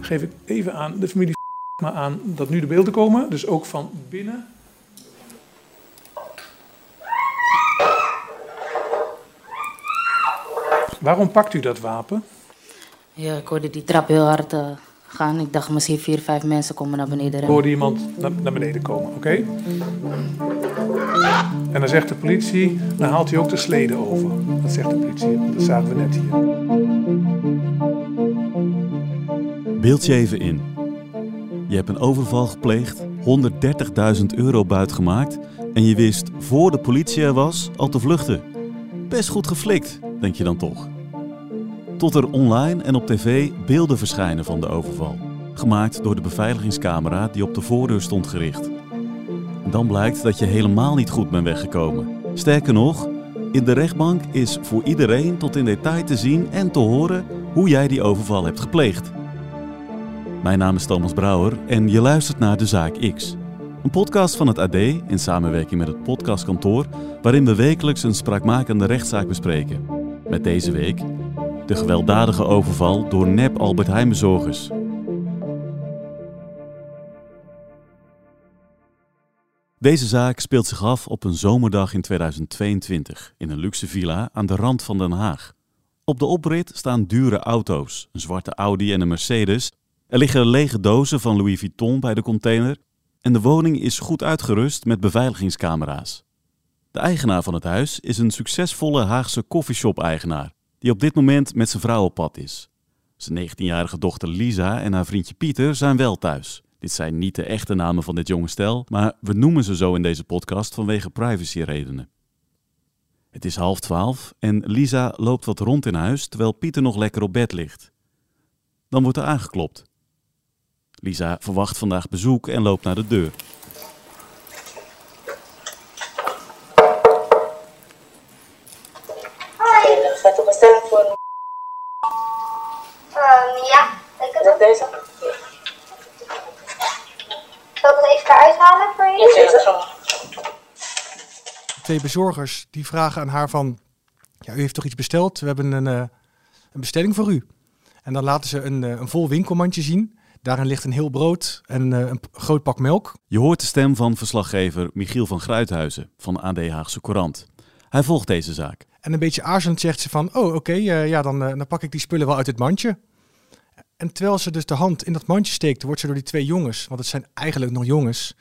Geef ik even aan de familie maar aan dat nu de beelden komen, dus ook van binnen. Waarom pakt u dat wapen? Ja, ik hoorde die trap heel hard uh, gaan. Ik dacht misschien vier, vijf mensen komen naar beneden rennen. Hoorde iemand naar, naar beneden komen, oké? En dan zegt de politie, dan haalt hij ook de sleden over. Dat zegt de politie, dat zagen we net hier. Beeld je even in. Je hebt een overval gepleegd, 130.000 euro buitgemaakt en je wist voor de politie er was al te vluchten. Best goed geflikt, denk je dan toch. Tot er online en op tv beelden verschijnen van de overval, gemaakt door de beveiligingscamera die op de voordeur stond gericht. Dan blijkt dat je helemaal niet goed bent weggekomen. Sterker nog, in de rechtbank is voor iedereen tot in detail te zien en te horen hoe jij die overval hebt gepleegd. Mijn naam is Thomas Brouwer en je luistert naar De Zaak X. Een podcast van het AD in samenwerking met het podcastkantoor, waarin we wekelijks een spraakmakende rechtszaak bespreken. Met deze week de gewelddadige overval door nep Albert Heijn bezorgers. Deze zaak speelt zich af op een zomerdag in 2022 in een luxe villa aan de rand van Den Haag. Op de oprit staan dure auto's, een zwarte Audi en een Mercedes. Er liggen lege dozen van Louis Vuitton bij de container en de woning is goed uitgerust met beveiligingscamera's. De eigenaar van het huis is een succesvolle Haagse koffieshop-eigenaar die op dit moment met zijn vrouw op pad is. Zijn 19-jarige dochter Lisa en haar vriendje Pieter zijn wel thuis. Dit zijn niet de echte namen van dit jonge stel, maar we noemen ze zo in deze podcast vanwege privacyredenen. Het is half twaalf en Lisa loopt wat rond in huis terwijl Pieter nog lekker op bed ligt. Dan wordt er aangeklopt. Lisa verwacht vandaag bezoek en loopt naar de deur. Hoi. Gaat er bestelling voor een... Um, ja, ik heb Met deze? Zal ik het even eruit halen voor je? Ja, dat twee bezorgers die vragen aan haar van... Ja, u heeft toch iets besteld? We hebben een, eh, een bestelling voor u. En dan laten ze een, eh, een vol winkelmandje zien. Daarin ligt een heel brood en eh, een groot pak melk. Je hoort de stem van verslaggever Michiel van Gruithuizen van AD Haagse Courant. Hij volgt deze zaak. En een beetje aarzelend zegt ze van... Oh, oké, eh, ja, dan, eh, dan pak ik die spullen wel uit het mandje. En terwijl ze dus de hand in dat mandje steekt... wordt ze door die twee jongens, want het zijn eigenlijk nog jongens...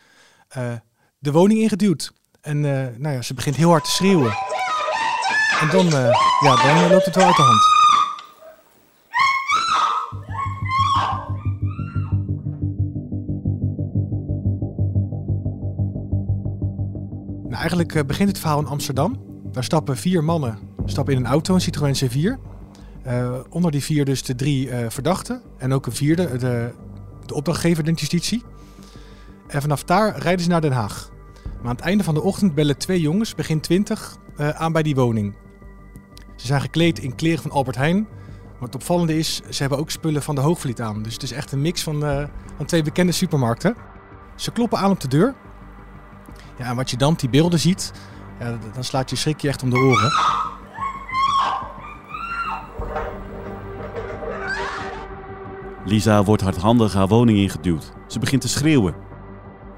de woning ingeduwd. En nou ja, ze begint heel hard te schreeuwen. En dan, ja, dan loopt het wel uit de hand. Eigenlijk eh, begint het verhaal in Amsterdam. Daar stappen vier mannen stappen in een auto, een Citroën C4. Eh, onder die vier dus de drie eh, verdachten en ook een vierde, de, de opdrachtgever der justitie. En vanaf daar rijden ze naar Den Haag. Maar aan het einde van de ochtend bellen twee jongens, begin 20, eh, aan bij die woning. Ze zijn gekleed in kleren van Albert Heijn. Wat het opvallende is, ze hebben ook spullen van de Hoogvliet aan. Dus het is echt een mix van, van twee bekende supermarkten. Ze kloppen aan op de deur. Ja, en wat je dan die beelden ziet, ja, dan slaat je schrik je echt om de oren. Lisa wordt hardhandig haar woning ingeduwd. Ze begint te schreeuwen.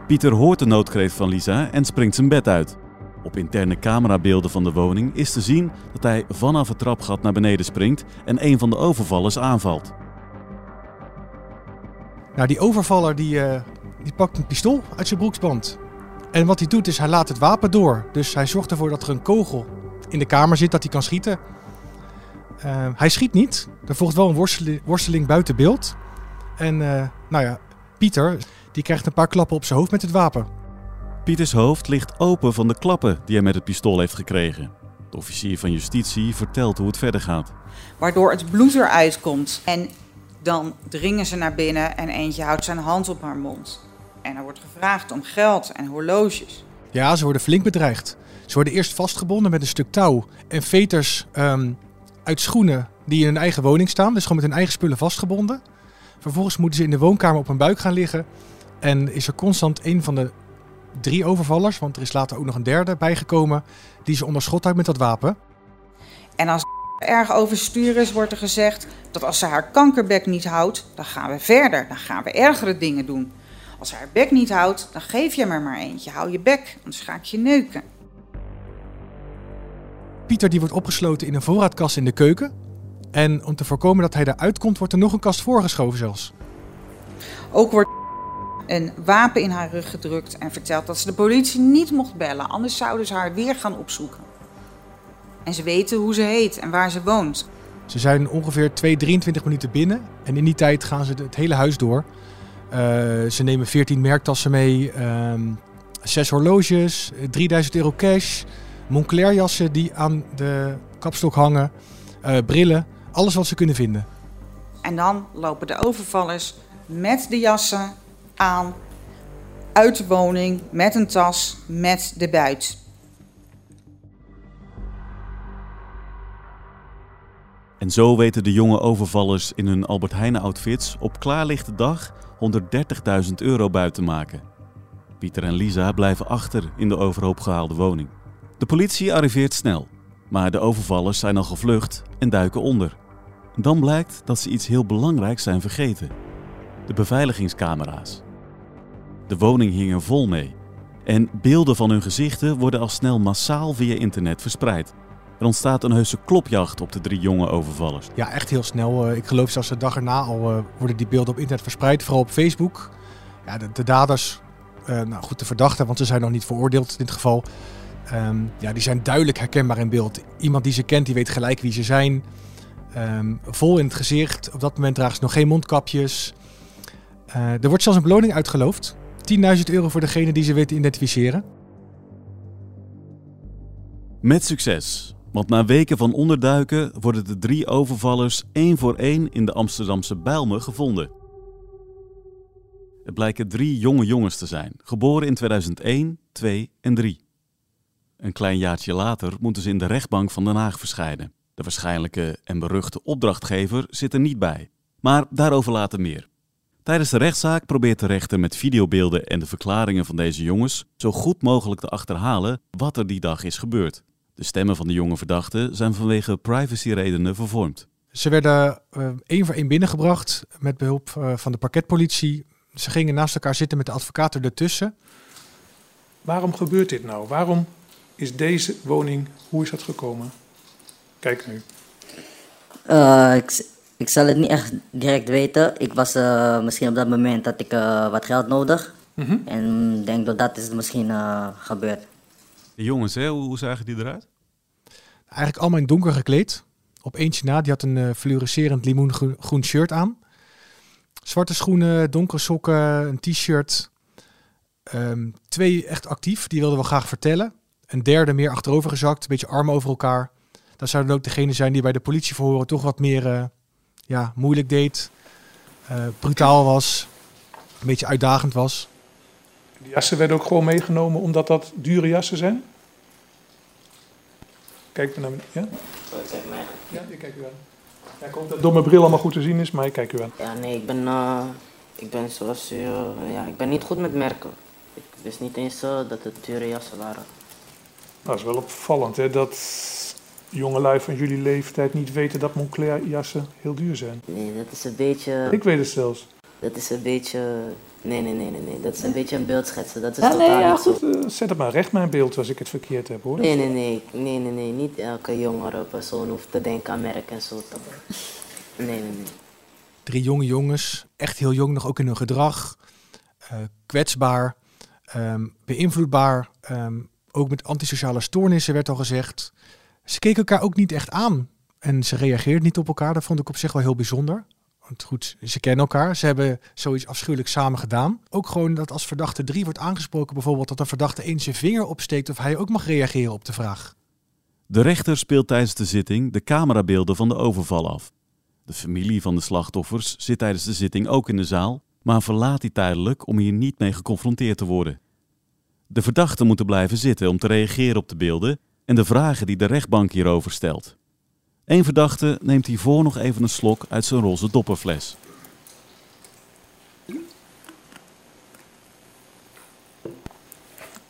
Pieter hoort de noodkreet van Lisa en springt zijn bed uit. Op interne camerabeelden van de woning is te zien dat hij vanaf het trapgat naar beneden springt en een van de overvallers aanvalt. Nou, die overvaller die, eh, die pakt een pistool uit zijn broeksband. En wat hij doet is, hij laat het wapen door. Dus hij zorgt ervoor dat er een kogel in de kamer zit, dat hij kan schieten. Eh, hij schiet niet. Er volgt wel een worsteling, worsteling buiten beeld. En eh, nou ja, Pieter, die krijgt een paar klappen op zijn hoofd met het wapen. Pieters hoofd ligt open van de klappen die hij met het pistool heeft gekregen. De officier van justitie vertelt hoe het verder gaat. waardoor het bloed eruit komt. En dan dringen ze naar binnen en eentje houdt zijn hand op haar mond. En er wordt gevraagd om geld en horloges. Ja, ze worden flink bedreigd. Ze worden eerst vastgebonden met een stuk touw en veters ehm, uit schoenen die in hun eigen woning staan. Dus gewoon met hun eigen spullen vastgebonden. Vervolgens moeten ze in de woonkamer op hun buik gaan liggen. En is er constant een van de drie overvallers, want er is later ook nog een derde bijgekomen, die ze onder schot houdt met dat wapen. En als erg overstuur is, wordt er gezegd dat als ze haar kankerbek niet houdt, dan gaan we verder. Dan gaan we ergere dingen doen. Als ze haar bek niet houdt, dan geef je me maar eentje. Hou je bek, anders ga ik je neuken. Pieter die wordt opgesloten in een voorraadkast in de keuken. En om te voorkomen dat hij eruit komt, wordt er nog een kast voorgeschoven zelfs. Ook wordt een wapen in haar rug gedrukt en vertelt dat ze de politie niet mocht bellen, anders zouden ze haar weer gaan opzoeken. En ze weten hoe ze heet en waar ze woont. Ze zijn ongeveer 2, 23 minuten binnen. En in die tijd gaan ze het hele huis door. Uh, ze nemen 14 merktassen mee, um, 6 horloges, 3000 euro cash, Moncler jassen die aan de kapstok hangen, uh, brillen, alles wat ze kunnen vinden. En dan lopen de overvallers met de jassen aan uit de woning met een tas met de buit. En zo weten de jonge overvallers in hun Albert Heijn outfits op klaarlichte dag 130.000 euro buiten maken. Pieter en Lisa blijven achter in de overhoop gehaalde woning. De politie arriveert snel, maar de overvallers zijn al gevlucht en duiken onder. Dan blijkt dat ze iets heel belangrijks zijn vergeten: de beveiligingscamera's. De woning hing er vol mee. En beelden van hun gezichten worden al snel massaal via internet verspreid. Er ontstaat een heuse klopjacht op de drie jonge overvallers. Ja, echt heel snel. Eh, ik geloof zelfs de dag erna al eh, worden die beelden op internet verspreid, vooral op Facebook. Ja, de, de daders, uh, nou goed, de verdachten, want ze zijn nog niet veroordeeld in dit geval. Um, ja, die zijn duidelijk herkenbaar in beeld. Iemand die ze kent, die weet gelijk wie ze zijn. Um, vol in het gezicht. Op dat moment dragen ze nog geen mondkapjes. Uh, er wordt zelfs een beloning uitgeloofd. 10.000 euro voor degene die ze weten identificeren. Met succes. Want na weken van onderduiken worden de drie overvallers één voor één in de Amsterdamse Bijlmer gevonden. Het blijken drie jonge jongens te zijn, geboren in 2001, 2 en 3. Een klein jaartje later moeten ze in de rechtbank van Den Haag verschijnen. De waarschijnlijke en beruchte opdrachtgever zit er niet bij. Maar daarover later meer. Tijdens de rechtszaak probeert de rechter met videobeelden en de verklaringen van deze jongens zo goed mogelijk te achterhalen wat er die dag is gebeurd. De stemmen van de jonge verdachten zijn vanwege privacyredenen vervormd. Ze werden uh, één voor één binnengebracht met behulp uh, van de parketpolitie. Ze gingen naast elkaar zitten met de advocaat ertussen. Waarom gebeurt dit nou? Waarom is deze woning, hoe is dat gekomen? Kijk nu. Uh, ik, ik zal het niet echt direct weten. Ik was uh, misschien op dat moment dat ik uh, wat geld nodig. Mm -hmm. En denk dat dat is misschien gebeurd. De jongens, hè, hoe zagen die eruit? Eigenlijk allemaal in donker gekleed. Op eentje na, die had een fluorescerend limoengroen shirt aan. Zwarte schoenen, donkere sokken, een t-shirt. Um, twee echt actief, die wilden we graag vertellen. Een derde meer achterover gezakt, een beetje armen over elkaar. Dat zouden ook degene zijn die bij de politieverhoren toch wat meer uh, ja, moeilijk deed. Uh, brutaal was. Een beetje uitdagend was. Die jassen werden ook gewoon meegenomen omdat dat dure jassen zijn? Kijk naar ja? Ja, ik kijk u aan. Ja, ik hoop dat door mijn bril allemaal goed te zien is, maar ik kijk u aan. Ja, nee, ik ben, uh, ik ben zoals u, uh, ja, ik ben niet goed met merken. Ik wist niet eens uh, dat het dure jassen waren. Nou, dat is wel opvallend, hè, dat jongelui van jullie leeftijd niet weten dat Moncler jassen heel duur zijn. Nee, dat is een beetje... Ik weet het zelfs. Dat is een beetje... Nee, nee, nee, nee, nee. Dat is een beetje een beeldschetsen. Dat is ja, totaal nee, ja, goed. Uh, zet het maar recht, mijn beeld, als ik het verkeerd heb, hoor. Nee, nee, nee. Nee, nee, nee. Niet elke jongere persoon hoeft te denken aan merk en zo. Nee, nee, nee. Drie jonge jongens, echt heel jong nog ook in hun gedrag. Uh, kwetsbaar, um, beïnvloedbaar, um, ook met antisociale stoornissen werd al gezegd. Ze keken elkaar ook niet echt aan. En ze reageerden niet op elkaar. Dat vond ik op zich wel heel bijzonder. Want goed, ze kennen elkaar. Ze hebben zoiets afschuwelijk samen gedaan. Ook gewoon dat als verdachte 3 wordt aangesproken, bijvoorbeeld dat een verdachte één zijn vinger opsteekt of hij ook mag reageren op de vraag. De rechter speelt tijdens de zitting de camerabeelden van de overval af. De familie van de slachtoffers zit tijdens de zitting ook in de zaal, maar verlaat die tijdelijk om hier niet mee geconfronteerd te worden. De verdachten moeten blijven zitten om te reageren op de beelden en de vragen die de rechtbank hierover stelt. Eén verdachte neemt hiervoor nog even een slok uit zijn roze dopperfles.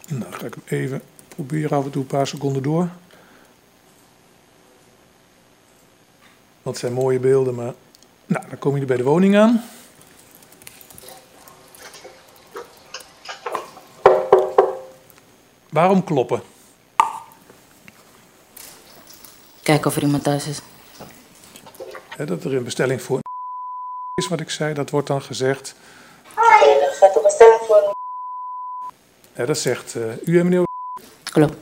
Nou, ga ik hem even proberen af en toe een paar seconden door. Het zijn mooie beelden, maar... Nou, dan kom je bij de woning aan. Waarom kloppen? Kijken of er iemand thuis is. Hè, dat er een bestelling voor is wat ik zei, dat wordt dan gezegd. Er gaat een bestelling voor Hè, dat zegt eh, u en meneer. Klopt.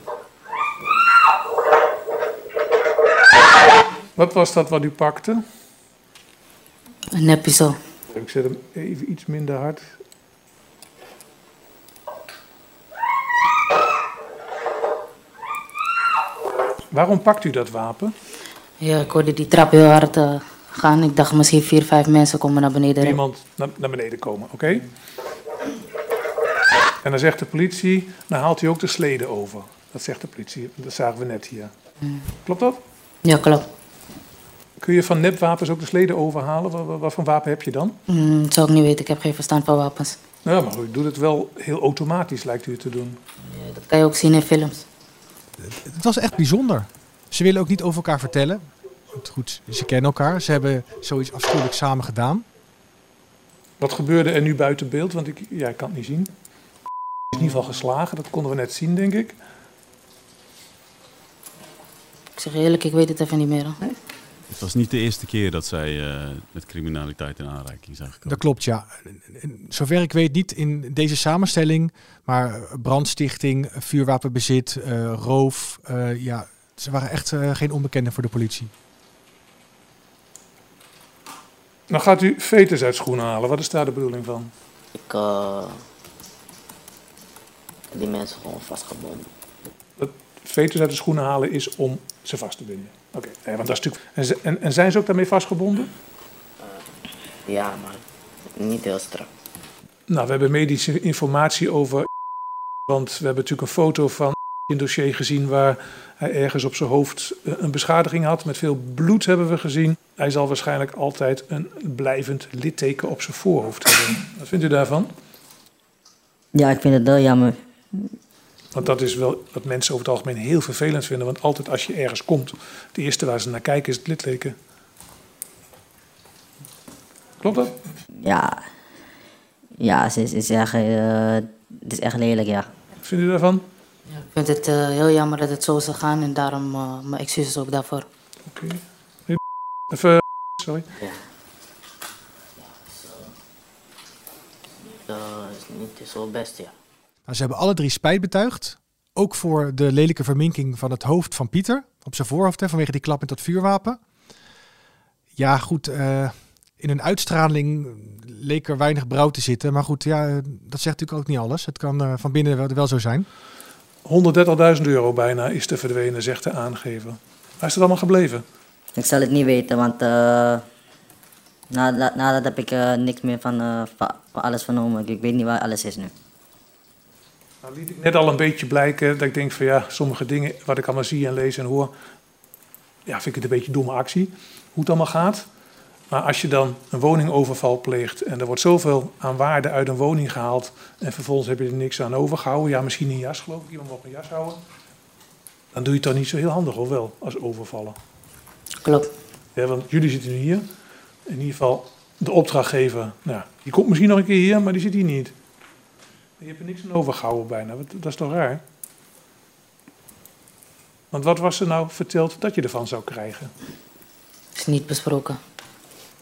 Wat was dat wat u pakte? Een neppiesel. Ik zet hem even iets minder hard. Waarom pakt u dat wapen? Ja, ik hoorde die trap heel hard eh, gaan. Ik dacht misschien vier, vijf mensen komen naar beneden. Iemand naar, naar beneden komen, oké? En dan zegt de politie, dan haalt hij ook de slede over. Dat zegt de politie, dat zagen we net hier. Klopt dat? Ja, klopt. Kun je van nepwapens ook de slede overhalen? Wat, wat, wat voor wapen heb je dan? Mm, dat zou ik niet weten. Ik heb geen verstand van wapens. Ja, maar u doet het wel heel automatisch, lijkt u het te doen. Ja, dat kan je ook zien in films. Het was echt bijzonder. Ze willen ook niet over elkaar vertellen. Want goed, ze kennen elkaar. Ze hebben zoiets afschuwelijks samen gedaan. Wat gebeurde er nu buiten beeld? Want ik, ja, ik kan het niet zien. is in ieder geval geslagen, dat konden we net zien, denk ik. Ik zeg eerlijk, ik weet het even niet meer. hoor. Het was niet de eerste keer dat zij eh, met criminaliteit in aanraking zijn gekomen. Dat klopt, ja. En Zover ik weet niet in deze samenstelling, maar brandstichting, vuurwapenbezit, eh, roof. eh, ja, ze waren echt geen onbekenden voor de politie. Dan gaat u fetus uit schoenen halen. Wat is daar de bedoeling van? Ik eh, heb die mensen gewoon vastgebonden. Fetus uit de schoenen halen is om ze vast te binden. Oké, nee, want dat is natuurlijk... En, en, en zijn ze ook daarmee vastgebonden? Ja, maar niet heel strak. Nou, we hebben medische informatie over... Want we hebben natuurlijk een foto van in het dossier gezien... waar hij ergens op zijn hoofd eh, een beschadiging had. Met veel bloed hebben we gezien. Hij zal waarschijnlijk altijd een blijvend litteken op zijn voorhoofd hebben. Wat vindt u daarvan? Ja, ik vind het wel jammer. Want dat is wel wat mensen over het algemeen heel vervelend vinden. Want altijd als je ergens komt, het eerste waar ze naar kijken is het litteken. Klopt dat? Ja, ja ze, ze zeggen, eh, het is echt lelijk, ja. Wat vindt u daarvan? Ja, ik vind het eh, heel jammer dat het zo is gegaan en daarom eh, mijn excuses ook daarvoor. Oké. Even, sorry. Dat is niet zo best, ja. Nou, ze hebben alle drie spijt betuigd. Ook voor de lelijke verminking van het hoofd van Pieter. Op zijn voorhoofd, hè, vanwege die klap met dat vuurwapen. Ja, goed. eh, in hun uitstraling leek er weinig brouw te zitten. Maar goed, ja, eh, dat zegt natuurlijk ook niet alles. Het kan eh, van binnen wel, wel zo zijn. 130.000 euro bijna is te verdwenen, zegt de aangever. Waar is het allemaal gebleven? Ik zal het niet weten, want eh na, na, nadat heb ik niks meer van, eh, van, alles vernomen. Ik, ik weet niet waar alles is nu. Nou, liet ik net al een beetje blijken dat ik denk van ja, sommige dingen wat ik allemaal zie en lees en hoor, ja, vind ik het een beetje een domme actie, hoe het allemaal gaat. Maar als je dan een woningoverval pleegt en er wordt zoveel aan waarde uit een woning gehaald en vervolgens heb je er niks aan overgehouden, ja, misschien een jas geloof ik, iemand mag een jas houden, dan doe je het toch niet zo heel handig of wel, als overvallen. Klopt. Ja, want jullie zitten nu hier, in ieder geval de opdrachtgever, nou, die komt misschien nog een keer hier, maar die zit hier niet. Je hebt er niks aan overgehouden bijna. Dat is toch raar? Want wat was er nou verteld dat je ervan zou krijgen? Is niet besproken.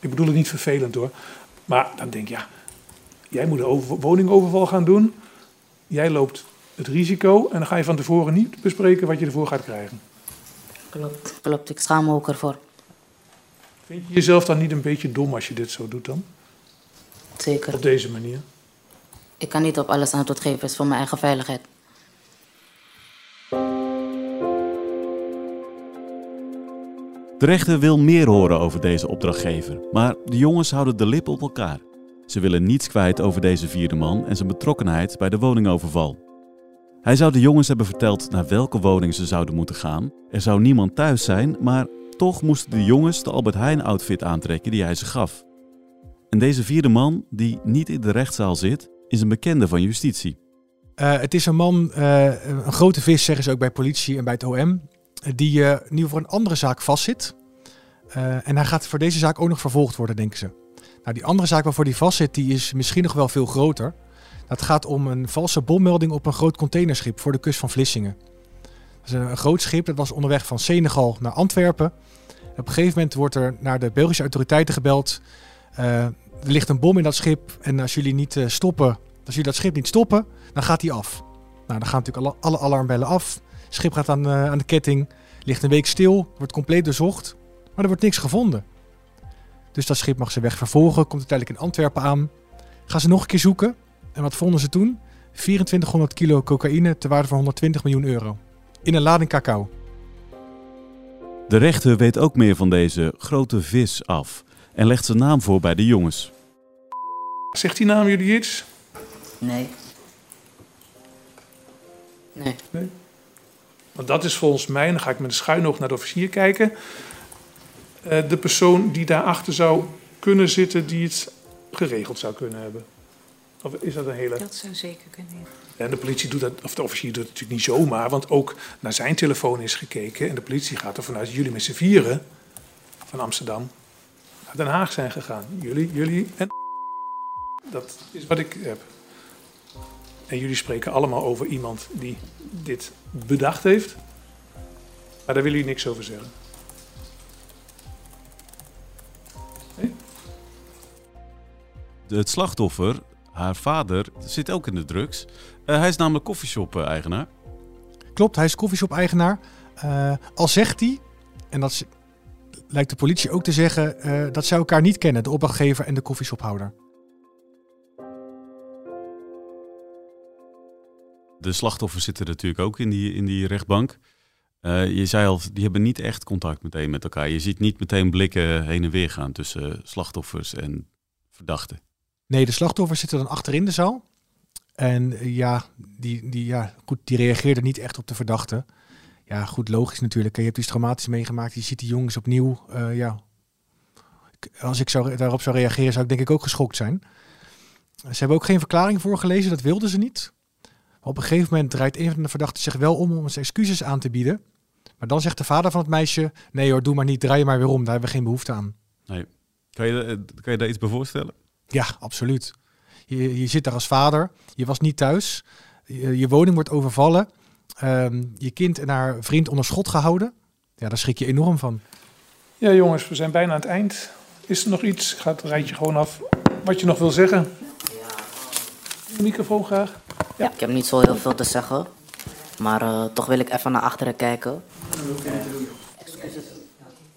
Ik bedoel het niet vervelend hoor. Maar dan denk je, ja, jij moet een over- woningoverval gaan doen. Jij loopt het risico en dan ga je van tevoren niet bespreken wat je ervoor gaat krijgen. Klopt. Klopt, ik schaam me ook ervoor. Vind je jezelf dan niet een beetje dom als je dit zo doet dan? Zeker. Op deze manier? Ik kan niet op alles antwoord geven, is voor mijn eigen veiligheid. De rechter wil meer horen over deze opdrachtgever, maar de jongens houden de lip op elkaar. Ze willen niets kwijt over deze vierde man en zijn betrokkenheid bij de woningoverval. Hij zou de jongens hebben verteld naar welke woning ze zouden moeten gaan. Er zou niemand thuis zijn, maar toch moesten de jongens de Albert Heijn outfit aantrekken die hij ze gaf. En deze vierde man, die niet in de rechtszaal zit, is een bekende van justitie. Eh, het is een man, eh, een grote vis zeggen ze ook bij politie en bij het OM, die ieder geval voor een andere zaak vastzit. Eh, en hij gaat voor deze zaak ook nog vervolgd worden, denken ze. Nou, die andere zaak waarvoor hij vastzit, die is misschien nog wel veel groter. Dat gaat om een valse bommelding op een groot containerschip voor de kust van Vlissingen. Dat is een, groot schip, dat was onderweg van Senegal naar Antwerpen. Op een gegeven moment wordt er naar de Belgische autoriteiten gebeld. Er ligt een bom in dat schip en als jullie niet eh, stoppen, als jullie dat schip niet stoppen, dan gaat die af. Nou, dan gaan natuurlijk alle, alarmbellen af. Het schip gaat aan, eh, aan de ketting, ligt een week stil, wordt compleet doorzocht, maar er wordt niks gevonden. Dus dat schip mag zijn weg vervolgen, komt uiteindelijk in Antwerpen aan. Gaan ze nog een keer zoeken. En wat vonden ze toen? 2400 kilo cocaïne ter waarde van 120 miljoen euro. In een lading cacao. De rechter weet ook meer van deze grote vis af en legt zijn naam voor bij de jongens. Zegt die naam jullie iets? Nee. Nee. Want dat is volgens mij, dan ga ik met een schuin oog naar de officier kijken, eh, de persoon die daarachter zou kunnen zitten die het geregeld zou kunnen hebben. Of is dat een hele... Dat zou zeker kunnen. En de politie doet dat, of de officier doet het natuurlijk niet zomaar, want ook naar zijn telefoon is gekeken. En de politie gaat ervan uit dat jullie met z'n vieren van Amsterdam naar Den Haag zijn gegaan. Jullie, jullie en. Dat is wat ik heb. En jullie spreken allemaal over iemand die dit bedacht heeft. Maar daar willen jullie niks over zeggen. Het slachtoffer, haar vader, zit ook in de drugs. Eh, hij is namelijk koffieshop-eigenaar. Klopt, hij is koffieshop-eigenaar. Eh, al zegt hij, en dat is- lijkt de politie ook te zeggen, eh, dat zij elkaar niet kennen, de opdrachtgever en de koffieshophouder. De slachtoffers zitten natuurlijk ook in die, in die rechtbank. Eh, je zei al, die hebben niet echt contact meteen met elkaar. Je ziet niet meteen blikken heen en weer gaan tussen slachtoffers en verdachten. Nee, de slachtoffers zitten dan achterin de zaal. En eh, ja, die, die, ja, goed, die reageerden niet echt op de verdachte. Ja, goed, logisch natuurlijk. Je hebt iets traumatisch meegemaakt. Je ziet die jongens opnieuw. eh, ja. Als ik zou, daarop zou reageren, zou ik denk ik ook geschokt zijn. Ze hebben ook geen verklaring voorgelezen, dat wilden ze niet. Op een gegeven moment draait een van de verdachten zich wel om om zijn excuses aan te bieden. Maar dan zegt de vader van het meisje: Nee hoor, doe maar niet, draai je maar weer om, daar hebben we geen behoefte aan. Kan je, eh, kan je daar iets bij voorstellen? Ja, absoluut. Je, je zit daar als vader, je was niet thuis, je, je woning wordt overvallen, ehm, je kind en haar vriend onder schot gehouden. Ja, daar schrik je enorm van. Ja, jongens, we zijn bijna aan het eind. Is er nog iets? Ik ga het rijtje gewoon af. Wat je nog wil zeggen? De microfoon graag. Ik heb niet zo heel veel te zeggen. Maar eh, toch wil ik even naar achteren kijken.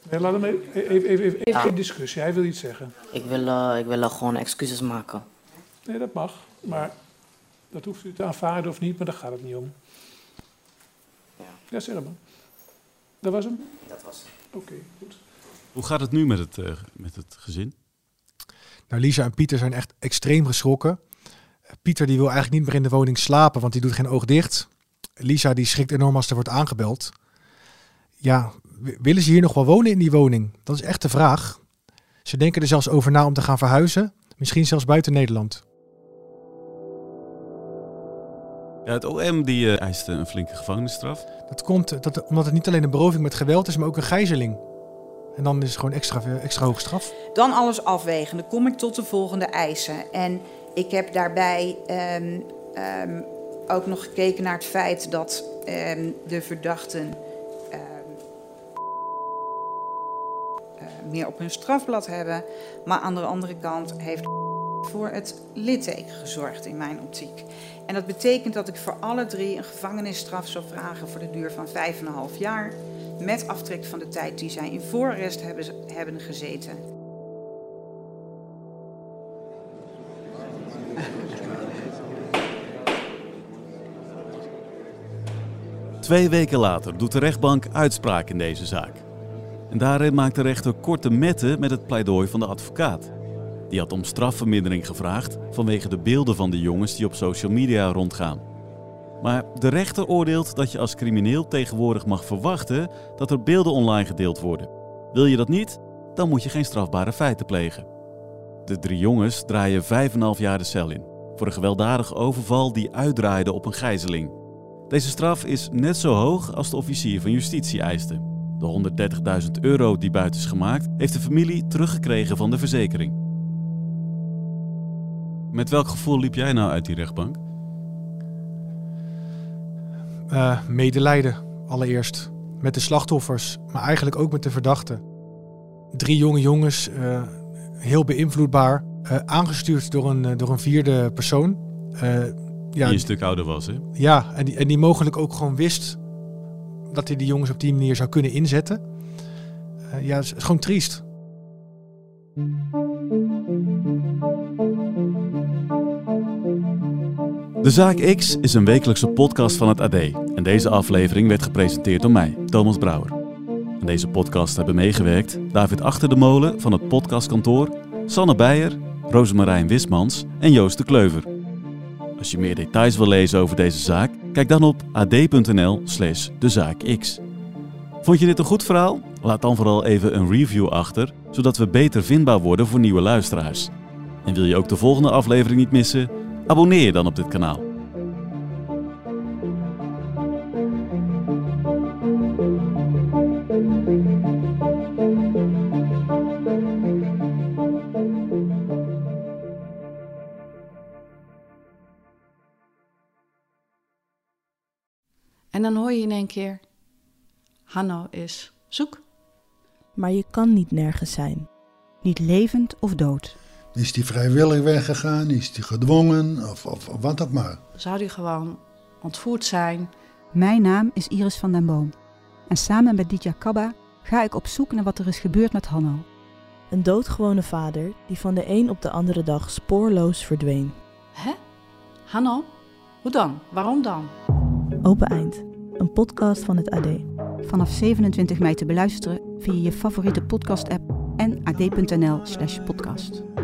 Nee, laat hem even, even, even, even, even geen discussie. Hij wil iets zeggen. Ik wil, eh, ik wil gewoon excuses maken. Nee, dat mag. Maar dat hoeft u te aanvaarden of niet, maar daar gaat het niet om. Ja. Zeg maar. Dat was hem? Dat was. Oké, goed. Hoe gaat het nu met het, eh, met het gezin? Nou, Lisa en Pieter zijn echt extreem geschrokken. Pieter die wil eigenlijk niet meer in de woning slapen, want die doet geen oog dicht. Lisa die schrikt enorm als er wordt aangebeld. Ja, willen ze hier nog wel wonen in die woning? Dat is echt de vraag. Ze denken er zelfs over na om te gaan verhuizen. Misschien zelfs buiten Nederland. Ja, het OM die, eh, eiste een flinke gevangenisstraf. Dat komt eh, dat, omdat het niet alleen een beroving met geweld is, maar ook een gijzeling. En dan is het gewoon extra, extra hoog straf. Dan alles afwegen. Dan kom ik tot de volgende eisen. En ik heb daarbij ehm, ehm, ook nog gekeken naar het feit dat ehm, de verdachten ehm, eh, meer op hun strafblad hebben. Maar aan de andere kant heeft voor het litteken gezorgd in mijn optiek. En dat betekent dat ik voor alle drie een gevangenisstraf zou vragen voor de duur van 5,5 jaar. Met aftrek van de tijd die zij in voorarrest hebben, hebben gezeten. Twee weken later doet de rechtbank uitspraak in deze zaak. En daarin maakt de rechter korte metten met het pleidooi van de advocaat. Die had om strafvermindering gevraagd vanwege de beelden van de jongens die op social media rondgaan. Maar de rechter oordeelt dat je als crimineel tegenwoordig mag verwachten dat er beelden online gedeeld worden. Wil je dat niet, dan moet je geen strafbare feiten plegen. De drie jongens draaien 5,5 jaar de cel in voor een gewelddadige overval die uitdraaide op een gijzeling. Deze straf is net zo hoog als de officier van justitie eiste. De 130.000 euro die buiten is gemaakt, heeft de familie teruggekregen van de verzekering. Met welk gevoel liep jij nou uit die rechtbank? Eh, medelijden, allereerst. Met de slachtoffers, maar eigenlijk ook met de verdachten. Drie jonge jongens, eh, heel beïnvloedbaar. eh, aangestuurd door een, door een vierde persoon. Ja, Die een stuk ouder was, hè? ja en, die, en die mogelijk ook gewoon wist dat hij die jongens op die manier zou kunnen inzetten. Ja, het is, het is gewoon triest. De Zaak X is een wekelijkse podcast van het AD. En deze aflevering werd gepresenteerd door mij, Thomas Brouwer. Aan deze podcast hebben meegewerkt David Achter de Molen van het podcastkantoor, Sanne Beijer, Rosemarijn Wismans en Joost de Kleuver. Als je meer details wil lezen over deze zaak, kijk dan op ad.nl slash dezaakx. Vond je dit een goed verhaal? Laat dan vooral even een review achter, zodat we beter vindbaar worden voor nieuwe luisteraars. En wil je ook de volgende aflevering niet missen? Abonneer je dan op dit kanaal. En dan hoor je in één keer: Hanno is zoek. Maar je kan niet nergens zijn. Niet levend of dood. Is die vrijwillig weggegaan? Is die gedwongen? Of, of, of wat ook maar. Zou die gewoon ontvoerd zijn? Mijn naam is Iris van den Boom. En samen met Ditya Kabba ga ik op zoek naar wat er is gebeurd met Hanno. Een doodgewone vader die van de een op de andere dag spoorloos verdween. Hè? Hanno? Hoe dan? Waarom dan? Open Eind, een podcast van het AD. Vanaf 27 mei te beluisteren via je favoriete podcast-app en ad.nl/podcast.